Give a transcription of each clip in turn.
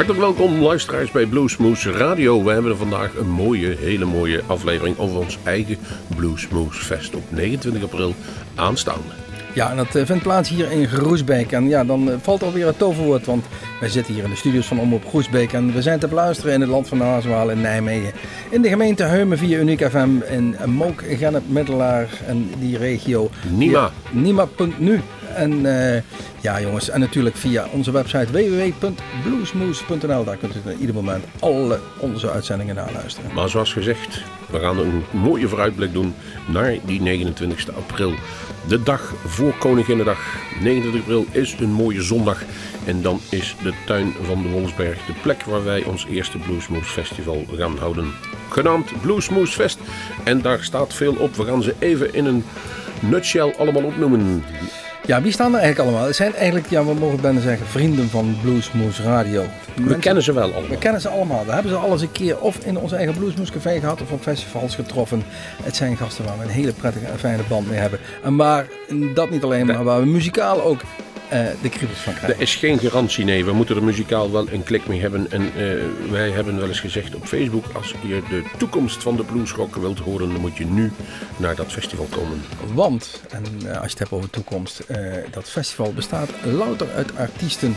Hartelijk welkom luisteraars bij Bluesmoes Radio. We hebben er vandaag een mooie, hele mooie aflevering over ons eigen Bluesmoes Fest op 29 april aanstaande. Ja, en dat eh, vindt plaats hier in Groesbeek. En ja, dan eh, valt alweer het toverwoord, want wij zitten hier in de studios van Omroep Groesbeek. En we zijn te beluisteren in het land van de Hazenwaal in Nijmegen. In de gemeente Heumen via Uniek FM in Mook, Gennep, Middelaar en die regio. Nima. Nima.nu. En uh, ja jongens, en natuurlijk via onze website www.bluesmoose.nl. Daar kunt u op ieder moment alle onze uitzendingen naluisteren. Maar zoals gezegd, we gaan een mooie vooruitblik doen naar die 29 april. De dag voor Koninginnedag. 29 april is een mooie zondag. En dan is de tuin van de Wolfsberg de plek waar wij ons eerste Bluesmoose Festival gaan houden. Genaamd Bluesmoose Fest. En daar staat veel op. We gaan ze even in een nutshell allemaal opnoemen. Ja, wie staan er eigenlijk allemaal? Het zijn eigenlijk, ja, we mogen bijna zeggen, vrienden van Bluesmoose Radio. We kennen ze wel allemaal. We kennen ze allemaal. We hebben ze al eens een keer of in ons eigen Bluesmoose Café gehad of op festivals getroffen. Het zijn gasten waar we een hele prettige en fijne band mee hebben. En maar dat niet alleen, maar waar we muzikaal ook uh, de kriebels van krijgen. Er is geen garantie, nee. We moeten er muzikaal wel een klik mee hebben. En uh, wij hebben wel eens gezegd op Facebook... als je de toekomst van de bluesrock wilt horen... dan moet je nu naar dat festival komen. Want, en uh, als je het hebt over toekomst... dat festival bestaat louter uit artiesten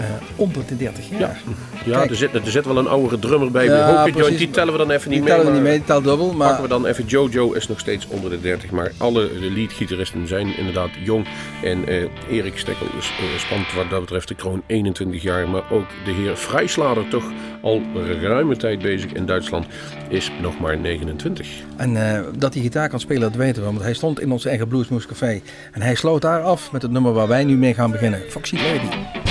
uh, onder de 30 jaar. Ja, ja er, zit, er zit wel een oudere drummer bij. Ja, Joint, die tellen we dan even niet mee. Die tellen we niet mee, die telt dubbel. Maar... Pakken we dan even Jojo is nog steeds onder de 30. Maar alle leadgitaristen zijn inderdaad jong. En uh, Erik Stekkel is uh, spannend wat dat betreft de kroon 21 jaar. Maar ook de heer Vrijslader toch al ruime tijd bezig in Duitsland is nog maar 29. En dat hij gitaar kan spelen, dat weten we. Want hij stond in ons eigen Bluesmoose Café. En hij sloot daar af met het nummer waar wij nu mee gaan beginnen. Foxy Lady.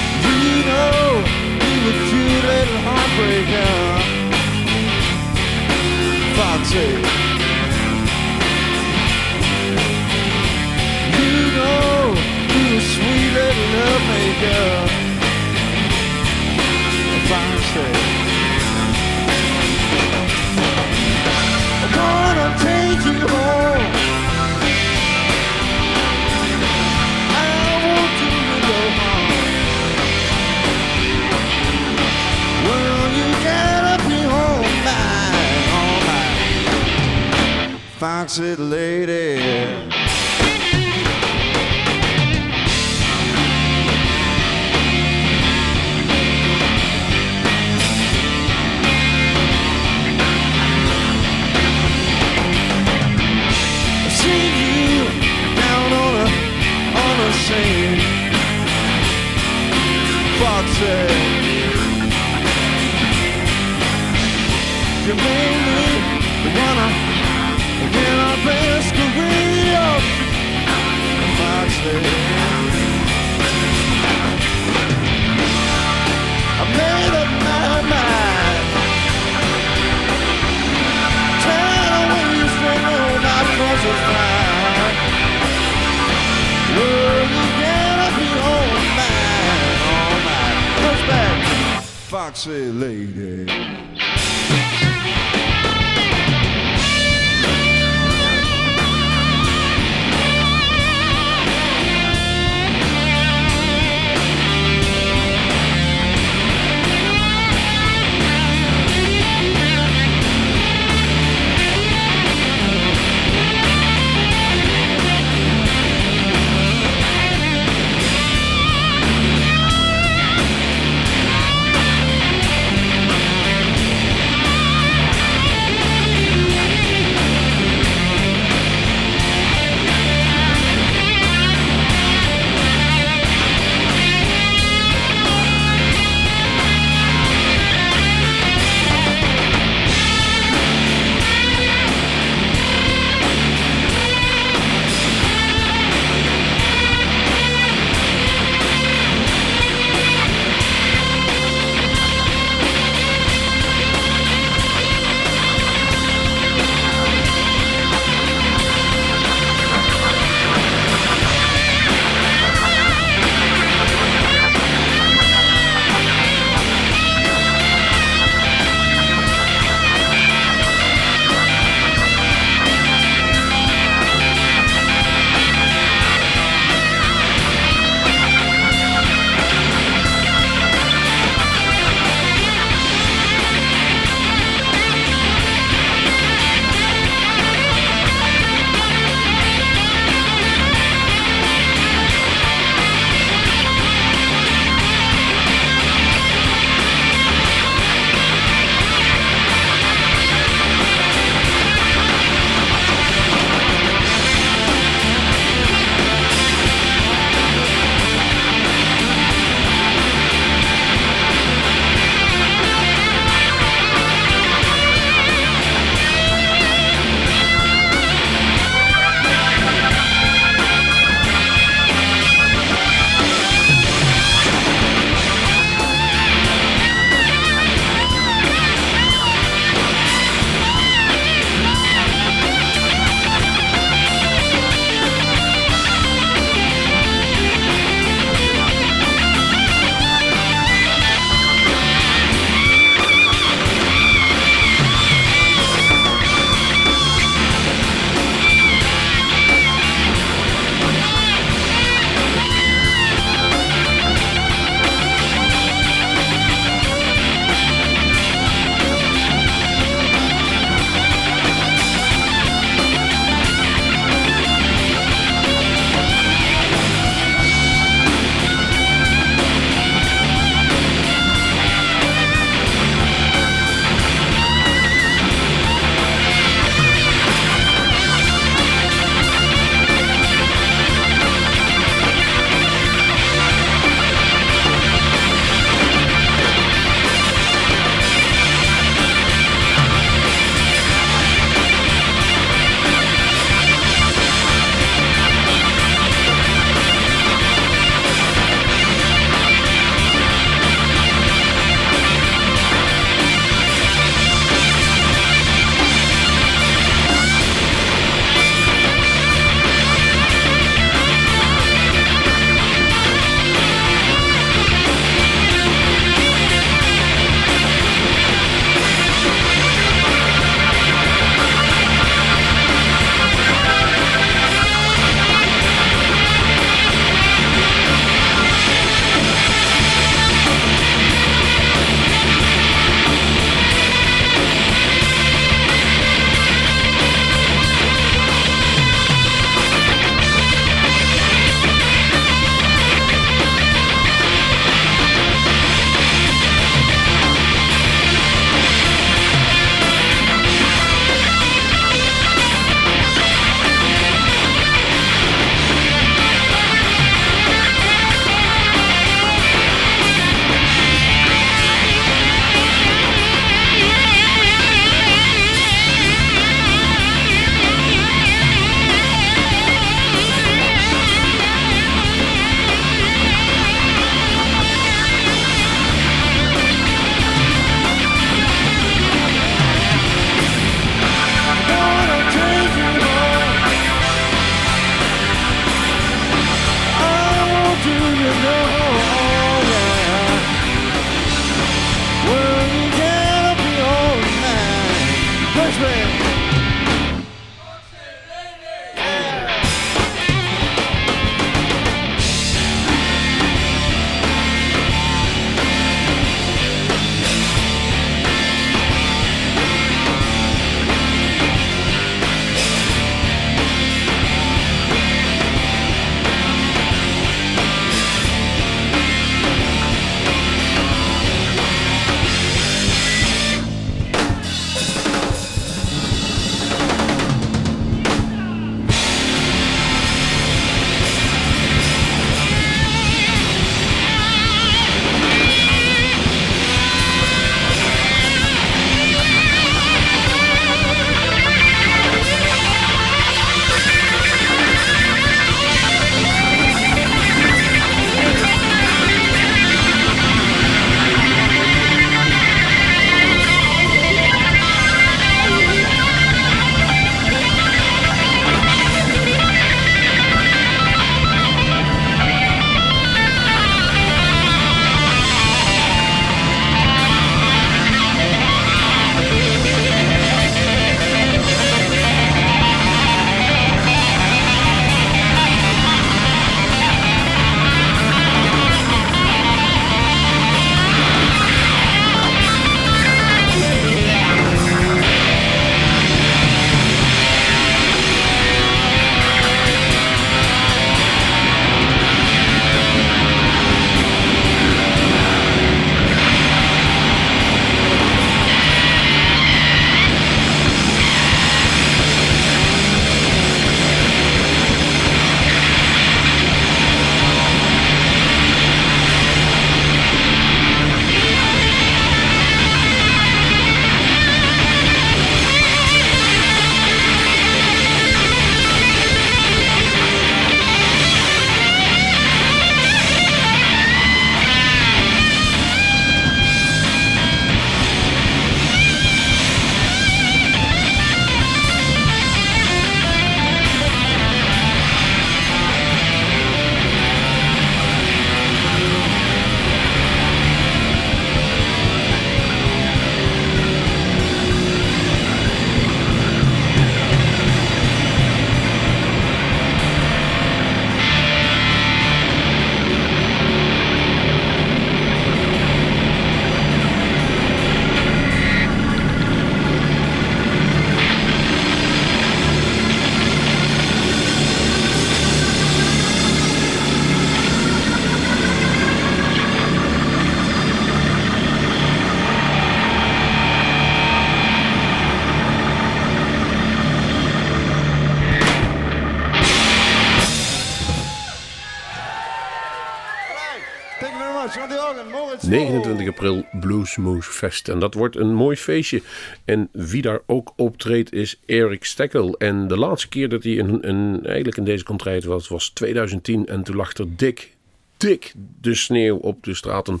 April Bluesmoose Fest. En dat wordt een mooi feestje. En wie daar ook optreedt is Erik Stekkel. En de laatste keer dat hij in, in, eigenlijk in deze contract was, was 2010. En toen lag er dik, dik de sneeuw op de straten.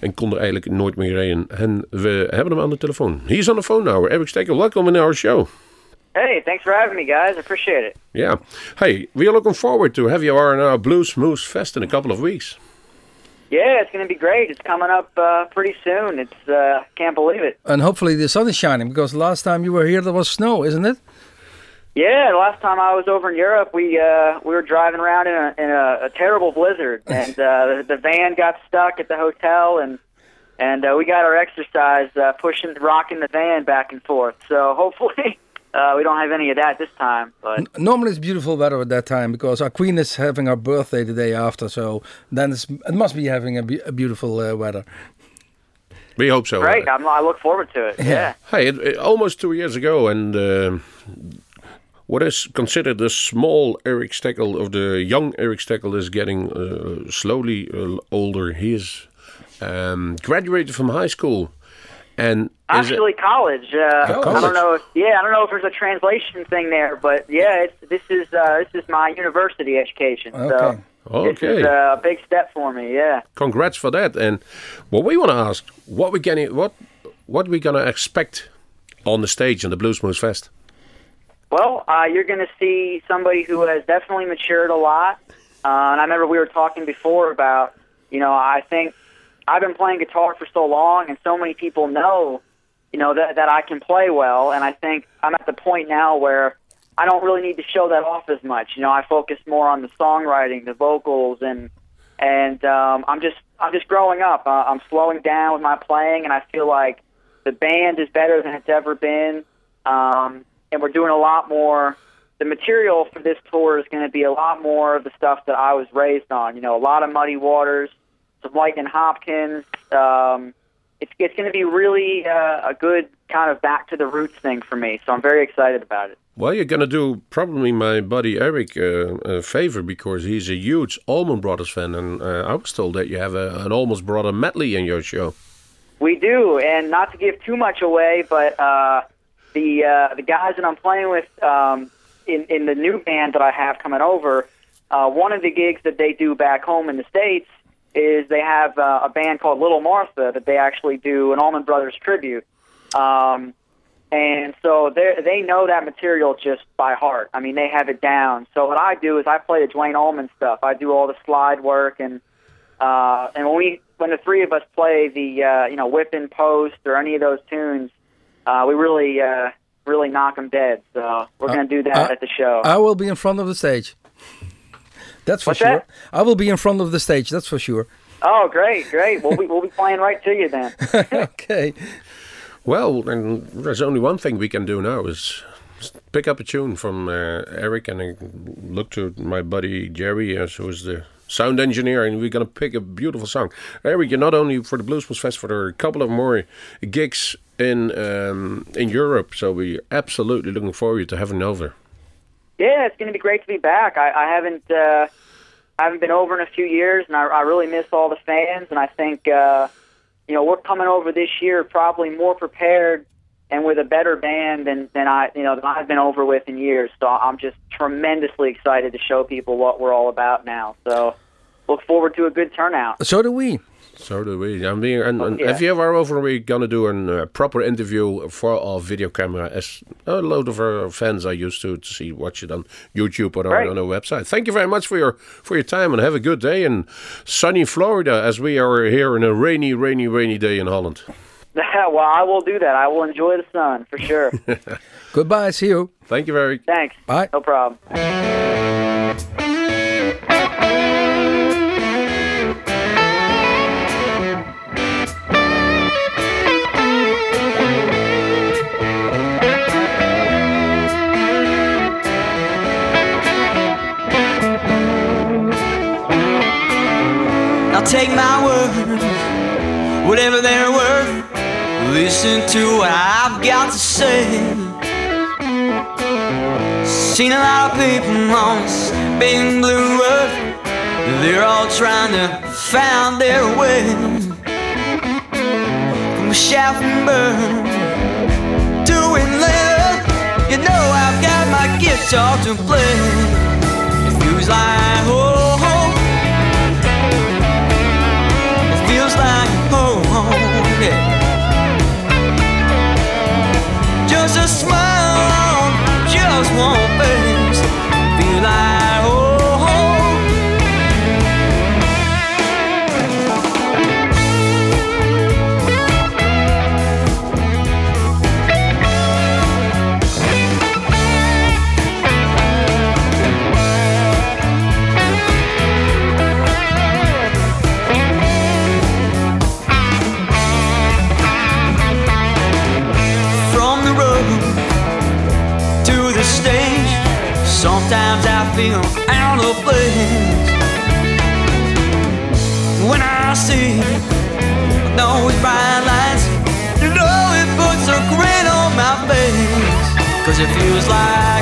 En kon er eigenlijk nooit meer rijden. En we hebben hem aan de telefoon. He's on the phone now. Erik Stekkel, welcome in our show. Hey, thanks for having me, guys. I appreciate it. Yeah. Hey, we are looking forward to have you on our Blues Moose Fest in a couple of weeks. Yeah, it's going to be great. It's coming up uh, pretty soon. It's uh, can't believe it. And hopefully the sun is shining because last time you were here there was snow, isn't it? Yeah, the last time I was over in Europe, we uh, we were driving around in a, in a, a terrible blizzard, and uh, the, the van got stuck at the hotel, and and uh, we got our exercise uh, pushing, rocking the van back and forth. So hopefully. Uh, we don't have any of that this time, but N- Normally it's beautiful weather at that time because our queen is having her birthday the day after, so then it's, it must be having a, be- a beautiful uh, weather. We hope so. great. I'm, I look forward to it. Yeah. Hey, it, it- almost two years ago, and uh, what is considered the small Eric Steckel, of the young Eric Steckel, is getting uh, slowly uh, older. He is um, graduated from high school, and is it- Actually, college. Uh, I don't know. If, yeah, I don't know if there's a translation thing there, but yeah, it's, this is uh, this is my university education. Okay. So this okay. is uh, a big step for me. Yeah. Congrats for that. And what we want to ask, what we can, what what we gonna expect on the stage in the Bluesmoose Fest? Well, uh, you're going to see somebody who has definitely matured a lot. Uh, and I remember we were talking before about, you know, I think I've been playing guitar for so long, and so many people know, you know, that that I can play well. And I think I'm at the point now where I don't really need to show that off as much. You know, I focus more on the songwriting, the vocals, and and um, I'm just I'm just growing up. Uh, I'm slowing down with my playing, and I feel like the band is better than it's ever been. Um, and we're doing a lot more. The material for this tour is going to be a lot more of the stuff that I was raised on. You know, a lot of Muddy Waters, some Lightning Hopkins. Um, it's it's going to be really uh, a good kind of back to the roots thing for me. So I'm very excited about it. Well, you're gonna do probably my buddy Eric uh, a favor because he's a huge Allman Brothers fan, and uh, I was told that you have a, an Allman Brother medley in your show. We do, and not to give too much away, but uh, the uh, the guys that I'm playing with um, in in the new band that I have coming over, uh, one of the gigs that they do back home in the states is they have uh, a band called Little Martha that they actually do an Allman Brothers tribute, um, and so they they know that material just by heart. I mean, they have it down. So what I do is I play the Dwayne Allman stuff. I do all the slide work and uh, and when we, when the three of us play the, uh, you know, whip and post or any of those tunes, uh, we really, uh, really knock them dead. So we're going to do that uh, at the show. I will be in front of the stage. That's for What's sure. that? I will be in front of the stage. That's for sure. oh, great, great. We'll be, we'll be playing right to you then. okay. Well, then there's only one thing we can do now is pick up a tune from uh, Eric and I look to my buddy Jerry, uh, who's the sound engineer, and we're gonna pick a beautiful song. Eric, you're not only for the Bluesmoose Fest, for there are a couple of more gigs in um, in Europe, so we're absolutely looking forward to having you over. Yeah, it's going to be great to be back. I, I haven't, uh, I haven't been over in a few years, and I, I really miss all the fans. And I think, uh, you know, we're coming over this year probably more prepared and with a better band than than I, you know, than I've been over with in years. So I'm just tremendously excited to show people what we're all about now. So look forward to a good turnout. So do we. So do we. I mean, and, and yeah. if you ever over, we're gonna do a uh, proper interview for our video camera, as a load of our fans are used to to see watch it on YouTube or Right. on our website. Thank you very much for your for your time and have a good day in sunny Florida, as we are here in a rainy, rainy, rainy day in Holland. well, I will do that. I will enjoy the sun for sure. Goodbye. See you. Thank you very. Thanks. Bye. No problem. Take my word, whatever they're worth. Listen to what I've got to say. Seen a lot of people on this big blue road. They're all trying to find their way. burn. Two and later, you know I've got my guitar to play. It feels like home. Just a smile on just one face. Feel like feel out of place. When I see those bright lights, you know it puts a grin on my face. Cause it feels like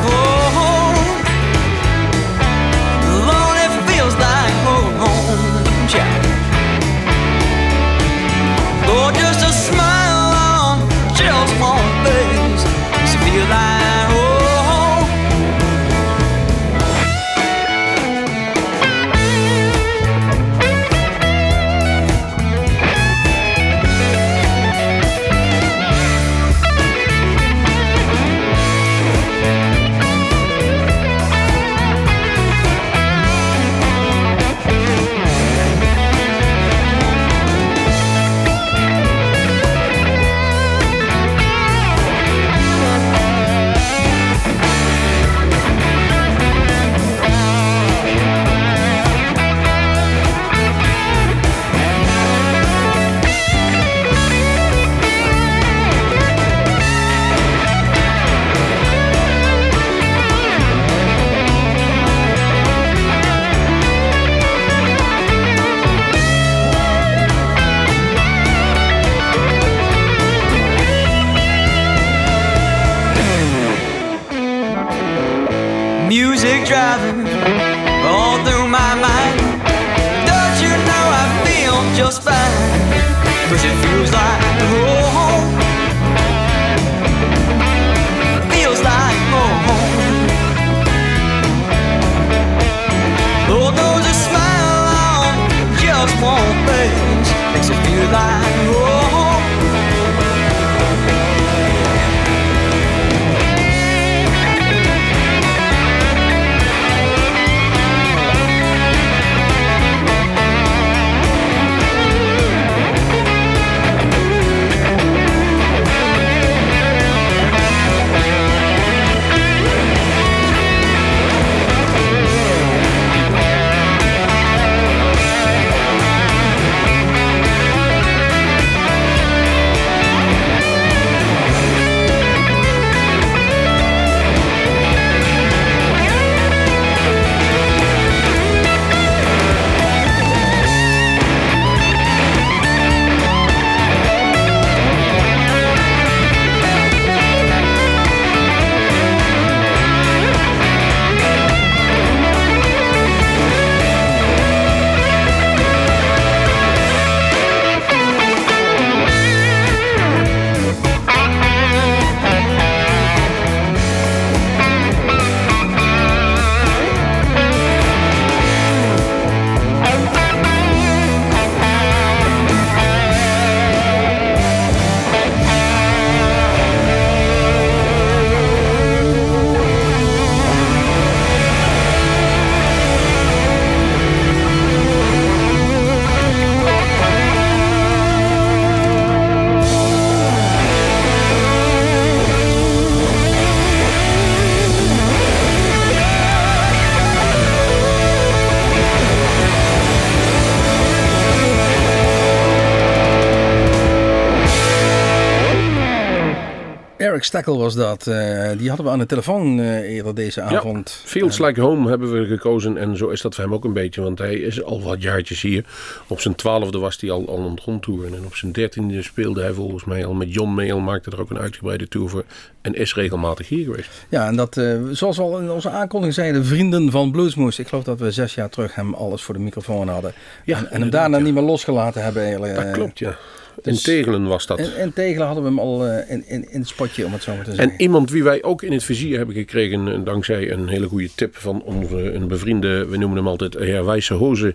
Eric Steckel was dat. Eh, die hadden we aan de telefoon eh, eerder deze avond. Fields Like Home hebben we gekozen en zo is dat voor hem ook een beetje. Want hij is al wat jaartjes hier. Op zijn twaalfde was hij al, al aan het rondtoeren. En op zijn dertiende speelde hij volgens mij al met John Mayall. Maakte er ook een uitgebreide tour voor. En is regelmatig hier geweest. Ja, en dat, eh, zoals we al in onze aankondiging zeiden, vrienden van Bluesmoes. Ik geloof dat we zes jaar terug hem alles voor de microfoon hadden. Ja, en, en hem daarna ja. niet meer losgelaten hebben. Eigenlijk. Dat Eh, klopt, ja. In Dus- Tegelen was dat. En, en Tegelen hadden we hem al eh, in, in, in het spotje, om het zo maar te zeggen. En iemand wie wij ook in het vizier hebben gekregen, eh, dankzij een hele goede tip van onze een bevriende, we noemen hem altijd heer Wijse Hoze,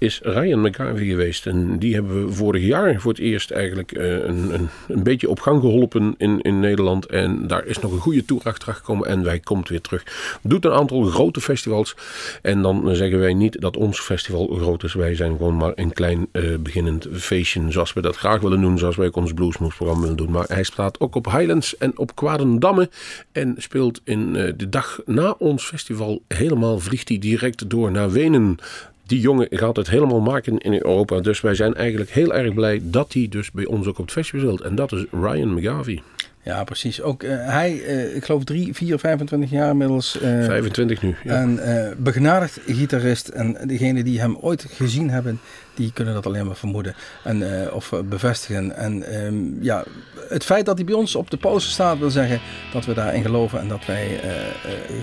is Ryan McGarvey geweest. En die hebben we vorig jaar voor het eerst eigenlijk eh, een, een, een beetje op gang geholpen in, in Nederland. En daar is nog een goede tour achter gekomen en wij komt weer terug. Doet een aantal grote festivals. En dan zeggen wij niet dat ons festival groot is. Wij zijn gewoon maar een klein eh, beginnend feestje zoals we dat graag willen doen. Zoals wij ook ons Bluesmoes programma willen doen. Maar hij staat ook op Highlands en op Kwadendamme. En speelt in eh, de dag na ons festival helemaal vliegt hij direct door naar Wenen. Die jongen gaat het helemaal maken in Europa. Dus wij zijn eigenlijk heel erg blij dat hij dus bij ons ook op het festival zit. En dat is Ryan McGarvey. Ja, precies. Ook eh, hij, eh, ik geloof 3, 4, 25 jaar inmiddels. eh, 25 nu. Ja. Eh, begenadigd gitarist. En degenen die hem ooit gezien hebben, die kunnen dat alleen maar vermoeden. En, eh, of eh, bevestigen. En ehm, ja, het feit dat hij bij ons op de poster staat, wil zeggen dat we daarin geloven. En dat wij eh,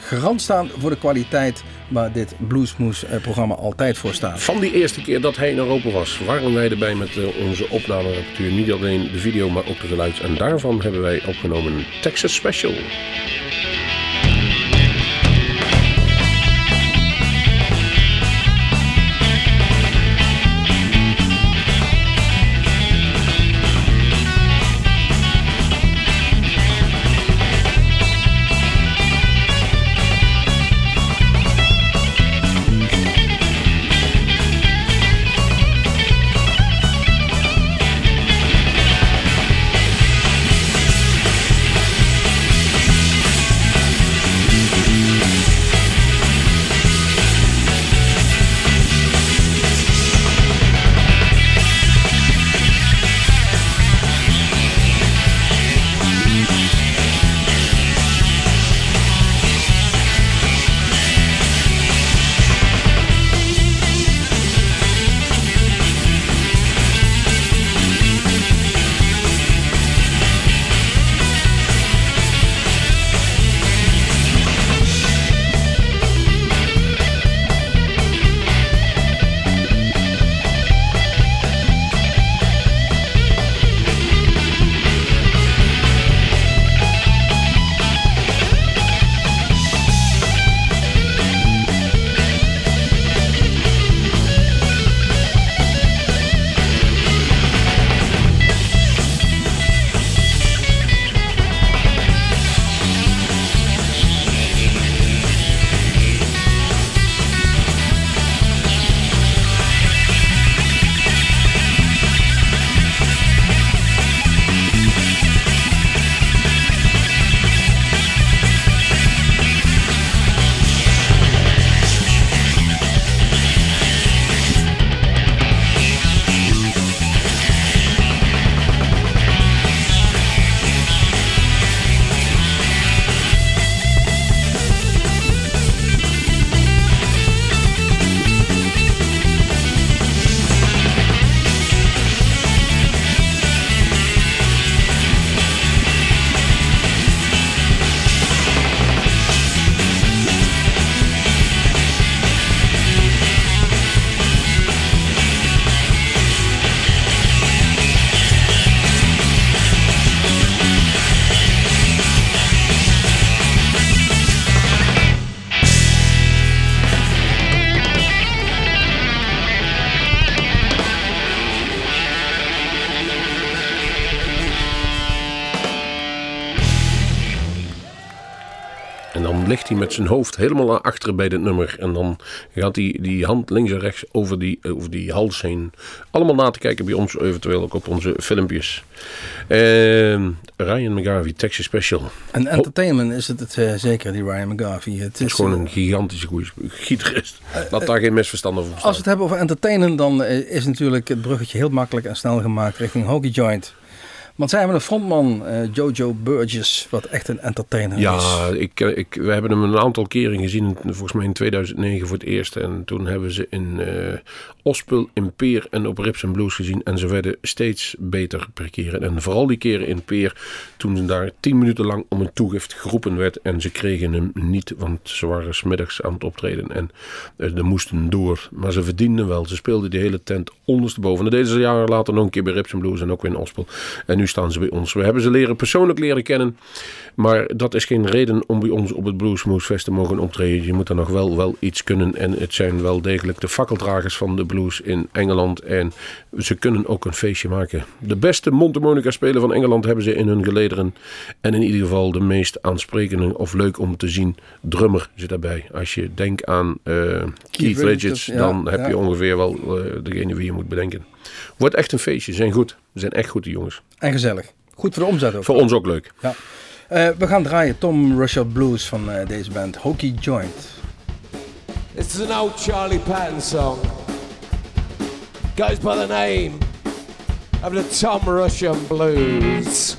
garant staan voor de kwaliteit waar dit Bluesmoes eh, programma altijd voor staat. Van die eerste keer dat hij in Europa was, waren wij erbij met onze opnameapparatuur. Niet alleen de video, maar ook de geluids. En daarvan hebben wij opgenomen Texas Special. En dan ligt hij met zijn hoofd helemaal naar achteren bij dit nummer. En dan gaat hij die hand links en rechts over die, over die hals heen. Allemaal na te kijken bij ons, eventueel ook op onze filmpjes. Ehm, Ryan McGarvey, Texas Special. En entertainment is het, het eh, zeker, die Ryan McGarvey. Het Het is is, gewoon eh, een gigantische goede gitarist. Laat daar geen misverstand over Als we het hebben over entertainen, dan eh, is natuurlijk het bruggetje heel makkelijk en snel gemaakt richting Hockey Joint. Want zij hebben een frontman, eh, Jojo Burgess, wat echt een entertainer is. Ja, ik, eh, ik, we hebben hem een aantal keren gezien. Volgens mij in 2009 voor het eerst. En toen hebben ze in eh Ospel, in Peer en op Rips and Blues gezien. En ze werden steeds beter per keer. En vooral die keren in Peer. Toen ze daar tien minuten lang om een toegift geroepen werd. En ze kregen hem niet. Want ze waren smiddags aan het optreden. En ze moesten door. Maar ze verdienden wel. Ze speelden die hele tent ondersteboven. En dat deden ze jaren later nog een keer bij Rips and Blues. En ook weer in Ospel. En nu staan ze bij ons. We hebben ze leren persoonlijk leren kennen. Maar dat is geen reden om bij ons op het Bluesmoose Fest te mogen optreden. Je moet er nog wel, wel iets kunnen. En het zijn wel degelijk de fakkeldragers van de blues in Engeland. En ze kunnen ook een feestje maken. De beste mondharmonica speler van Engeland hebben ze in hun gelederen. En in ieder geval de meest aansprekende of leuk om te zien drummer zit daarbij. Als je denkt aan eh, Keith, Richards, Richards, ja, dan heb ja. je ongeveer wel eh, degene wie je moet bedenken. Wordt echt een feestje. Ze zijn goed. Ze zijn echt goed, die jongens. En gezellig. Goed voor de omzet ook. Voor ons ook leuk. Ja. Eh, we gaan draaien Tom Russell Blues van eh, deze band, Hokey Joint. This is an old Charlie Patton song. Goes by the name of the Tom Russian Blues.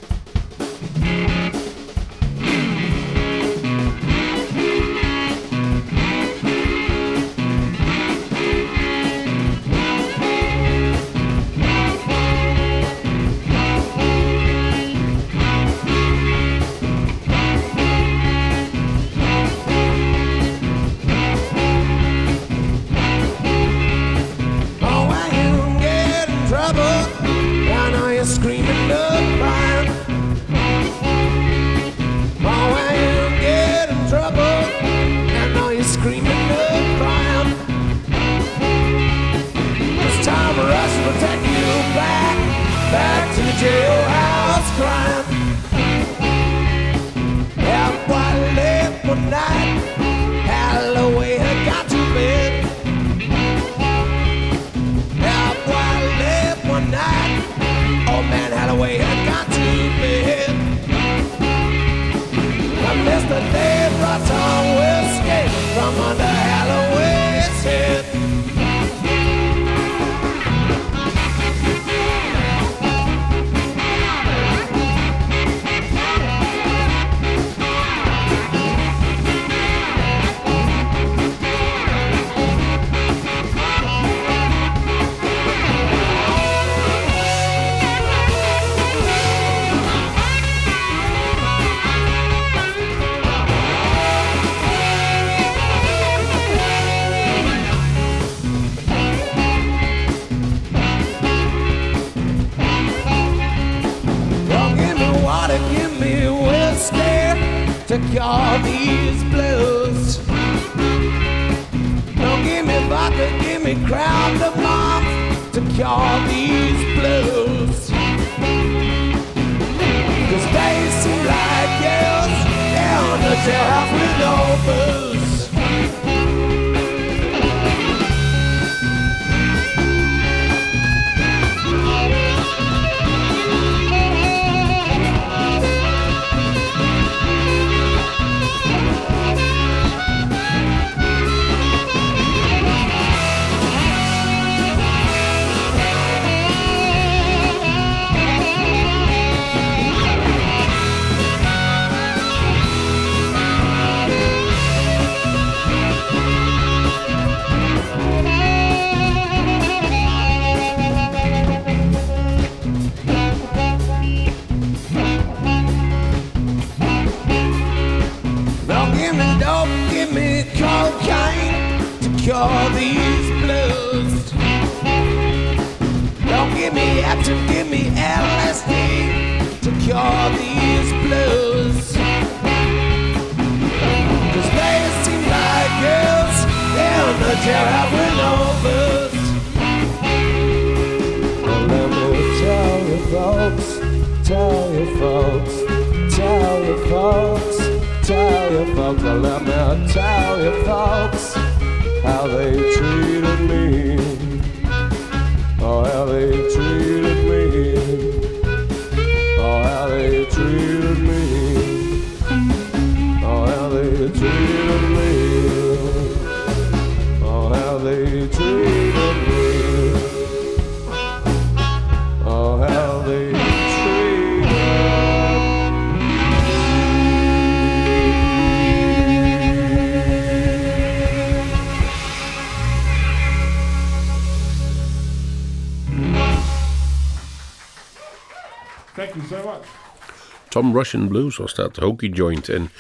Some Russian Blues was dat, Hokey Joint. En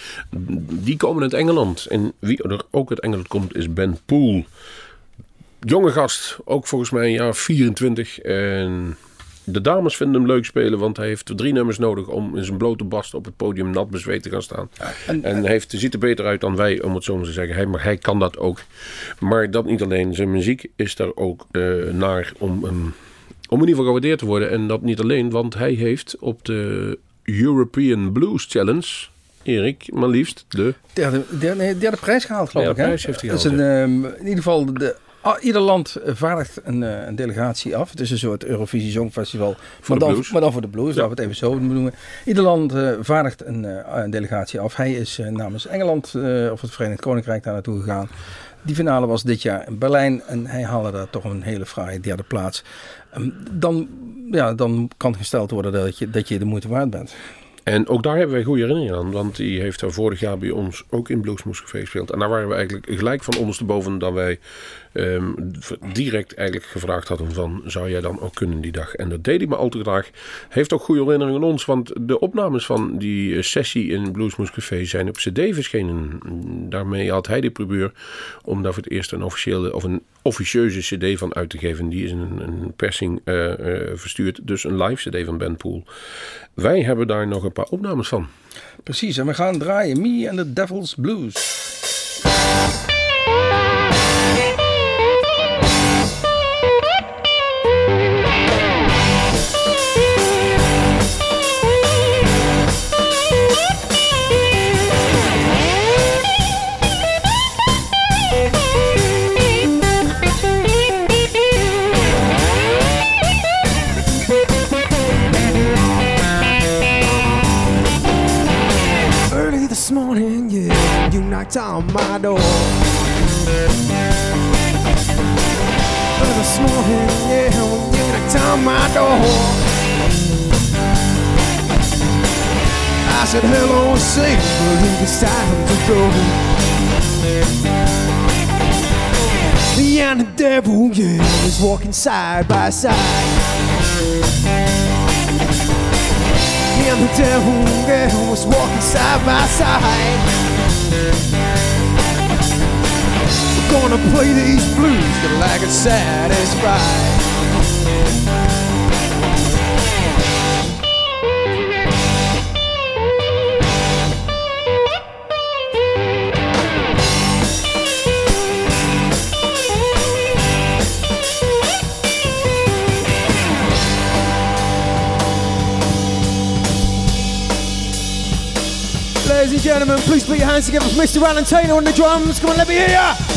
die komen uit Engeland. En wie er ook uit Engeland komt is Ben Poole. Jonge gast, ook volgens mij een jaar 24. En de dames vinden hem leuk spelen, want hij heeft drie nummers nodig om in zijn blote bast op het podium nat bezweet te gaan staan. En, en heeft, ziet er beter uit dan wij, om het zo maar te zeggen. Hij, maar hij kan dat ook. Maar dat niet alleen. Zijn muziek is daar ook eh, naar om, um, om in ieder geval gewaardeerd te worden. En dat niet alleen, want hij heeft op de European Blues Challenge. Erik, maar liefst de Derde, derde, nee, derde prijs gehaald, geloof Derde ik. Hè? prijs heeft hij Dat is een, ehm, in ieder geval, de, ah, ieder land vaardigt een, eh, een delegatie af. Het is een soort Eurovisie Songfestival. maar, de dan, blues. maar dan voor de blues, Ja. laten we het even zo noemen. Ieder land eh, vaardigt een, eh, een delegatie af. Hij is namens Engeland eh, of het Verenigd Koninkrijk daar naartoe gegaan. Die finale was dit jaar in Berlijn en hij haalde daar toch een hele fraaie derde plaats. Ehm, dan, ja, dan kan gesteld worden dat je, dat je de moeite waard bent. En ook daar hebben wij goede herinneringen aan. Want die heeft er vorig jaar bij ons ook in Bluesmoes gespeeld. En daar waren we eigenlijk gelijk van ondersteboven dat wij ehm, direct eigenlijk gevraagd hadden van... zou jij dan ook kunnen die dag? En dat deed hij maar al te graag. Heeft ook goede herinneringen aan ons. Want de opnames van die eh, sessie in Bluesmoes Café zijn op cd verschenen. Daarmee had hij de primeur om daar voor het eerst een officiële... of een officieuze cd van uit te geven. Die is een, een persing eh, eh, verstuurd. Dus een live cd van Ben. Wij hebben daar nog een paar opnames van. Precies, en we gaan draaien Me and the Devil's Blues. Knocked on my door. Early this morning, yeah, you knocked on my door. I said hello say, believe it's time to go. Me and the devil, yeah, was walking side by side. And the devil, yeah, was walking side by side. We're gonna play these blues till I get satisfied. And gentlemen, please put your hands together for Mr. Alan Taylor on the drums. Come on, let me hear ya.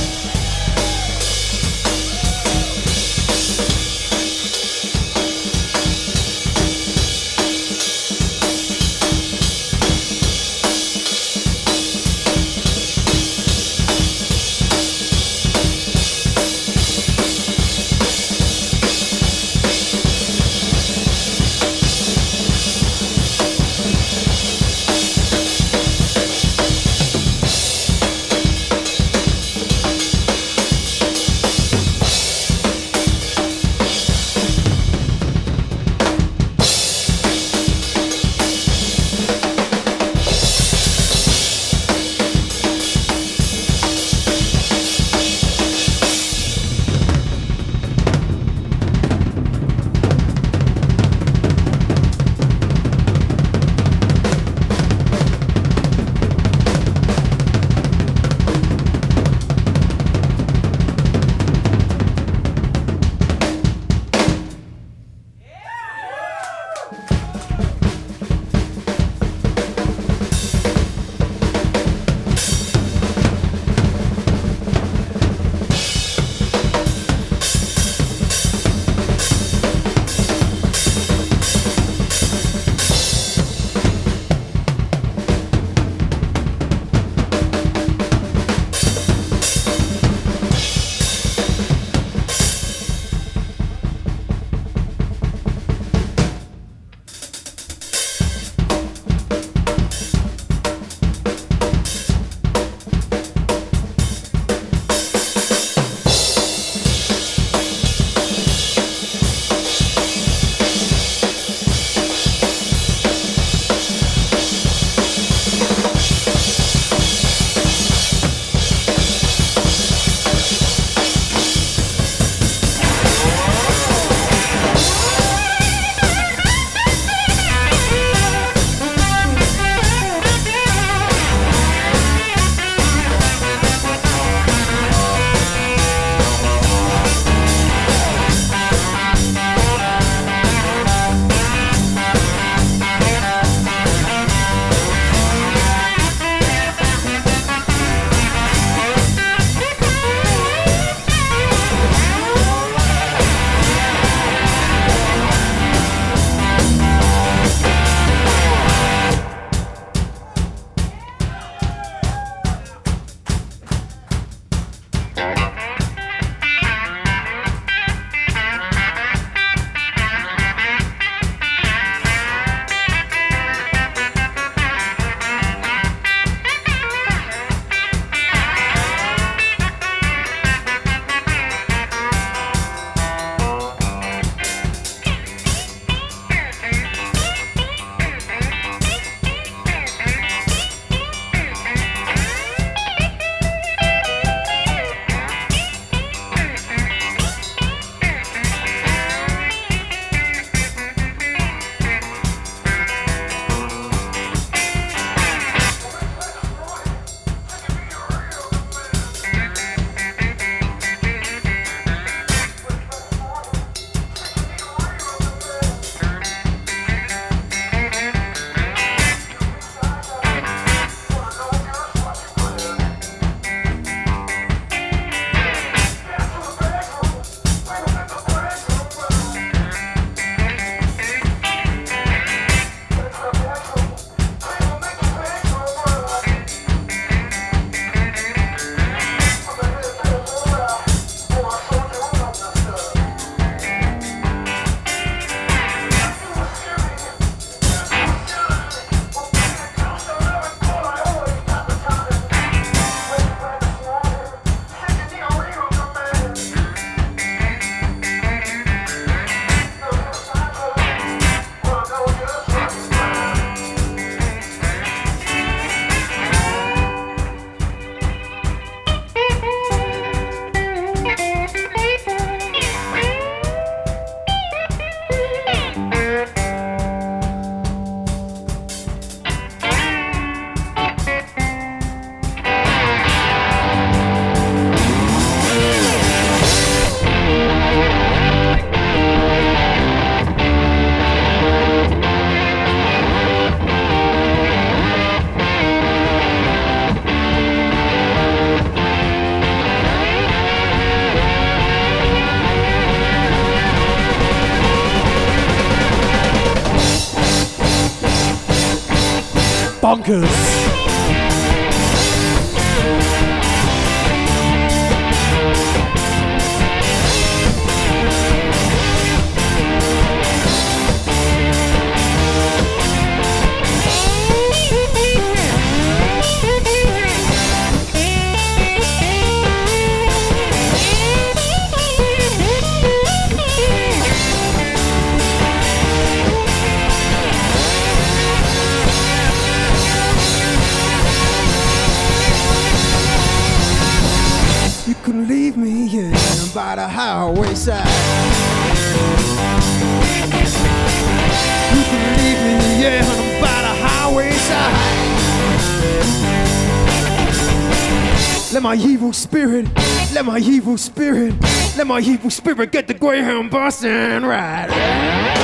My evil spirit, let my evil spirit get the Greyhound bus and ride.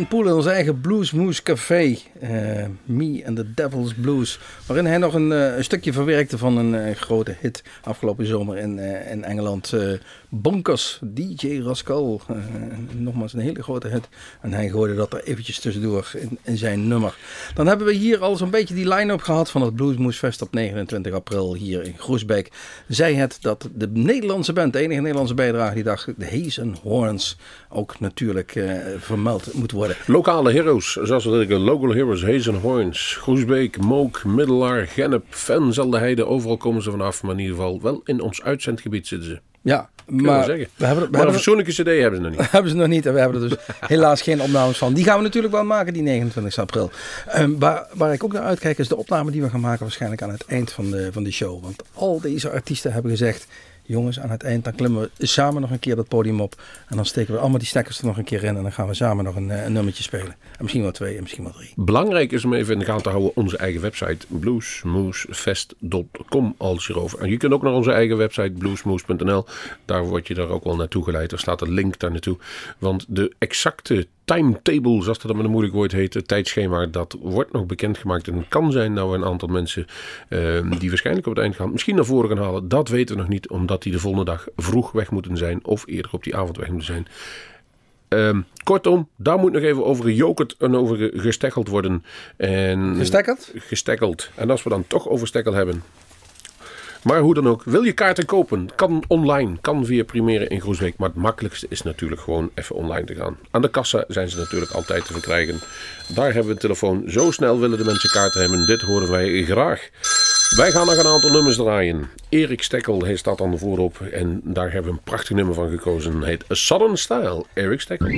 Ben Poel in ons eigen Bluesmoose Café. eh, Me and the Devil's Blues. Waarin hij nog een, eh, stukje verwerkte van een eh, grote hit afgelopen zomer in, in Engeland. Bonkers, DJ Rascal. Nogmaals een hele grote hit. En hij gooide dat er eventjes tussendoor in, zijn nummer. Dan hebben we hier al zo'n beetje die line-up gehad van het Bluesmoose Fest op 29 april hier in Groesbeek. Zij het dat de Nederlandse band, de enige Nederlandse bijdrage die dag, de Hazen Horns, ook natuurlijk vermeld moet worden. Lokale heroes, zoals we zeggen, local heroes, Hazenhoorns, Groesbeek, Mook, Middelaar, Gennep, Venzel, de Heide, overal komen ze vanaf, maar in ieder geval wel in ons uitzendgebied zitten ze. Ja, maar we hebben, we Maar een fatsoenlijke cd hebben ze nog niet. hebben ze nog niet en we hebben er dus helaas geen opnames van. Die gaan we natuurlijk wel maken, die 29 april. Ehm, waar, waar ik ook naar uitkijk is de opname die we gaan maken waarschijnlijk aan het eind van de, van de show. Want al deze artiesten hebben gezegd, jongens aan het eind dan klimmen we samen nog een keer dat podium op. En dan steken we allemaal die stekkers er nog een keer in en dan gaan we samen nog een, eh, een nummertje spelen. En misschien wel twee en misschien wel drie. Belangrijk is om even in de gaten te houden onze eigen website bluesmoosefest.com als hierover. En je kunt ook naar onze eigen website bluesmoose.nl. Daar word je daar ook wel naartoe geleid. Er staat een link daar naartoe. Want de exacte timetable, zoals dat met een moeilijk woord heet, het tijdschema, dat wordt nog bekendgemaakt. En het kan zijn dat we een aantal mensen eh, die waarschijnlijk op het eind gaan, misschien naar voren gaan halen. Dat weten we nog niet, omdat die de volgende dag vroeg weg moeten zijn of eerder op die avond weg moeten zijn. Ehm, kortom, daar moet nog even over gejokerd en over ge- gesteggeld worden. En, Gestekkerd? Gesteggeld. En als we dan toch over stekkel hebben. Maar hoe dan ook, wil je kaarten kopen? Kan online, kan via Primeren in Groesbeek. Maar het makkelijkste is natuurlijk gewoon even online te gaan. Aan de kassa zijn ze natuurlijk altijd te verkrijgen. Daar hebben we een telefoon. Zo snel willen de mensen kaarten hebben. Dit horen wij graag. Wij gaan nog een aantal nummers draaien. Erik Stekkel, hij staat dan voorop. En daar hebben we een prachtig nummer van gekozen. Het heet Southern Style. Erik Stekkel.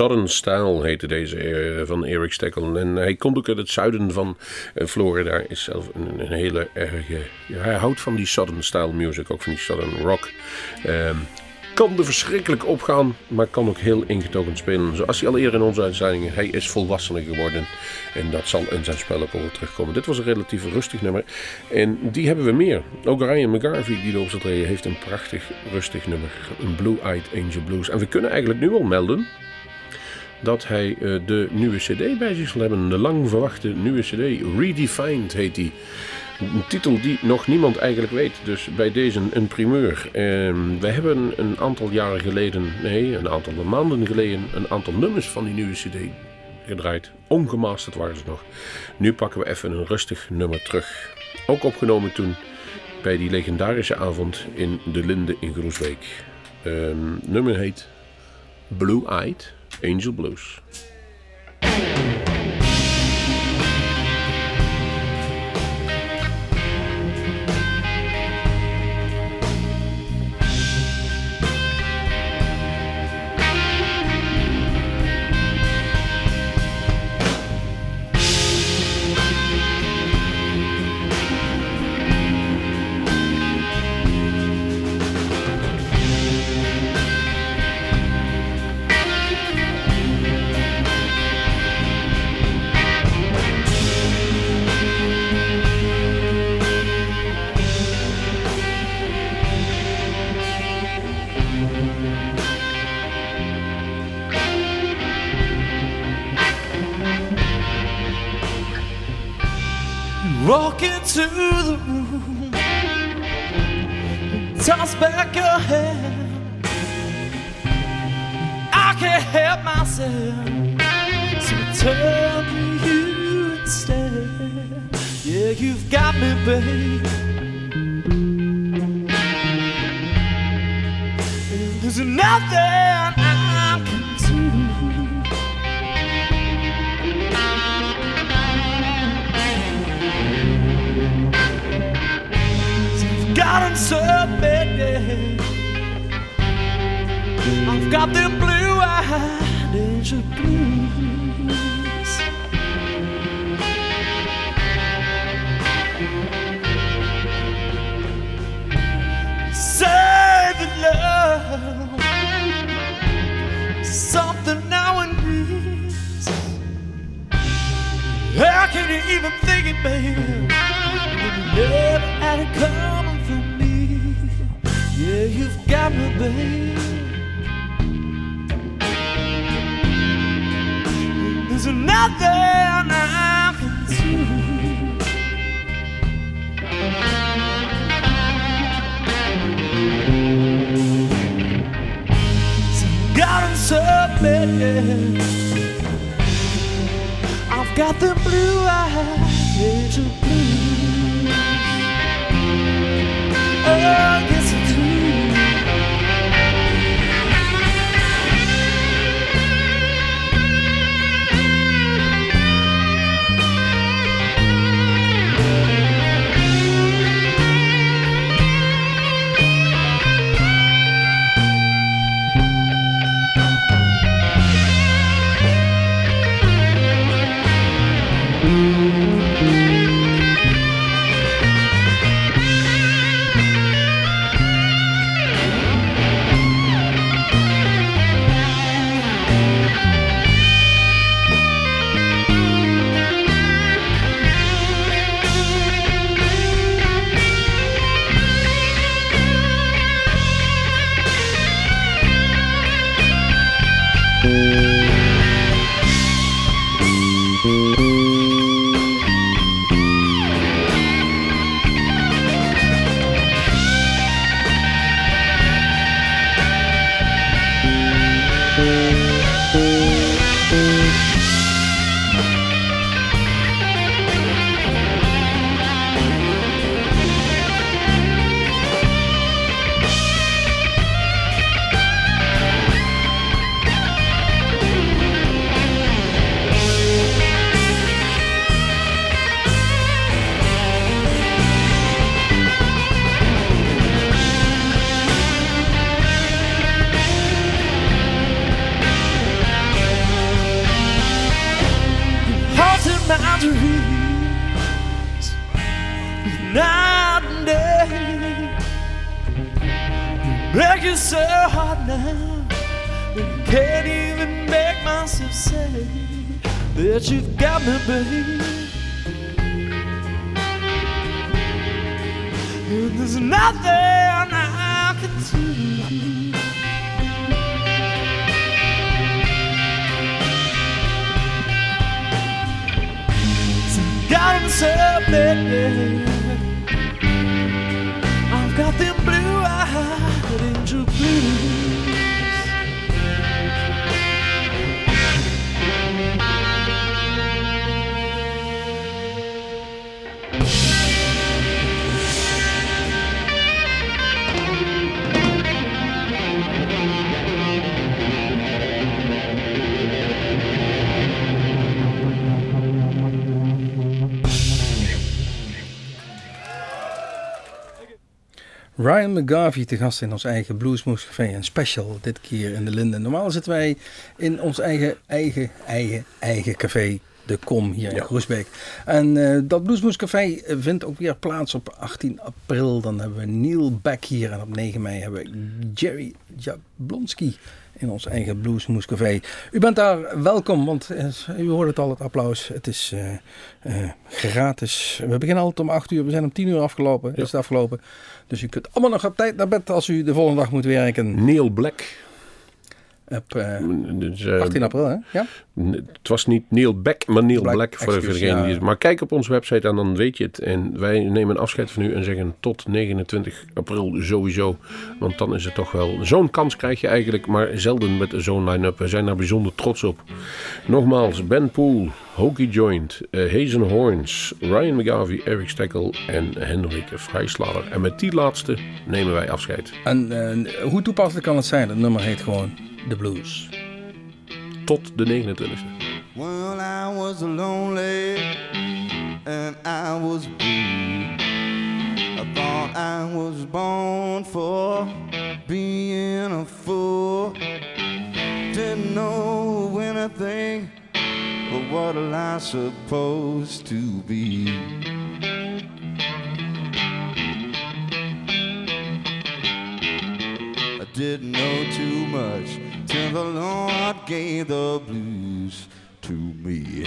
Southern Style heette deze eh, van Eric Steckel. En hij komt ook uit het zuiden van eh, Florida. Is zelf een, hele erge... ja, hij houdt van die Southern Style music, ook van die Southern rock. Ehm, kan er verschrikkelijk opgaan, maar kan ook heel ingetogen spelen. Zoals hij al eerder in onze uitzendingen, hij is volwassener geworden. En dat zal in zijn spel ook wel terugkomen. Dit was een relatief rustig nummer. En die hebben we meer. Ook Ryan McGarvey, die erop zat heeft een prachtig rustig nummer. Een Blue Eyed Angel Blues. En we kunnen eigenlijk nu al melden dat hij eh, de nieuwe cd bij zich zal hebben. De lang verwachte nieuwe cd. Redefined heet die. Een titel die nog niemand eigenlijk weet. Dus bij deze een primeur. Ehm, we hebben een aantal jaren geleden, nee, een aantal maanden geleden, een aantal nummers van die nieuwe CD gedraaid. Ongemasterd waren ze nog. Nu pakken we even een rustig nummer terug. Ook opgenomen toen bij die legendarische avond in de Linde in Groesbeek. Ehm nummer heet Blue Eyed Angel Blues. There's nothing I can do. got so bad. I've got the blue eyed angel blues. Even think it, baby. Never had it coming from me. Yeah, you've got me, babe. There's nothing I can do. So got so bad. Got the blue eyes angel blues. Oh, yes, Ryan McGarvey te gast in ons eigen Bluesmoose Café. Een special dit keer in de Linden. Normaal zitten wij in ons eigen, eigen, eigen, eigen café. De Kom hier in Ja. Groesbeek. En eh, dat Bluesmoose Café vindt ook weer plaats op 18 april. Dan hebben we Neil Beck hier. En op 9 mei hebben we Jerry Jablonski in ons eigen Bluesmoose Café. U bent daar welkom, want eh, u hoort het al, het applaus. Het is eh, eh, gratis. We beginnen altijd om 8 uur. We zijn om 10 uur afgelopen. Ja. Is het afgelopen. Dus u kunt allemaal nog op tijd naar bed als u de volgende dag moet werken. Neil Black. Op eh, Dus, eh, 18 april, hè? Ja? Het was niet Neil Beck, maar Neil Black, Black, voor, degene die. Maar kijk op onze website en dan weet je het. En wij nemen afscheid van u en zeggen tot 29 april sowieso. Want dan is het toch wel. Zo'n kans krijg je eigenlijk, maar zelden met zo'n line-up. We zijn daar bijzonder trots op. Nogmaals, Ben Poel, Hokey Joint, eh, Hazen Horns, Ryan McGarvey, Eric Stekkel en Hendrik Vrijslader. En met die laatste nemen wij afscheid. En hoe toepasselijk kan het zijn? Het nummer heet gewoon The Blues. Tot de 29e. Well, I was lonely and I was blue. I thought I was born for being a fool. Didn't know anything but what I supposed to be. I didn't know too much the Lord gave the blues to me.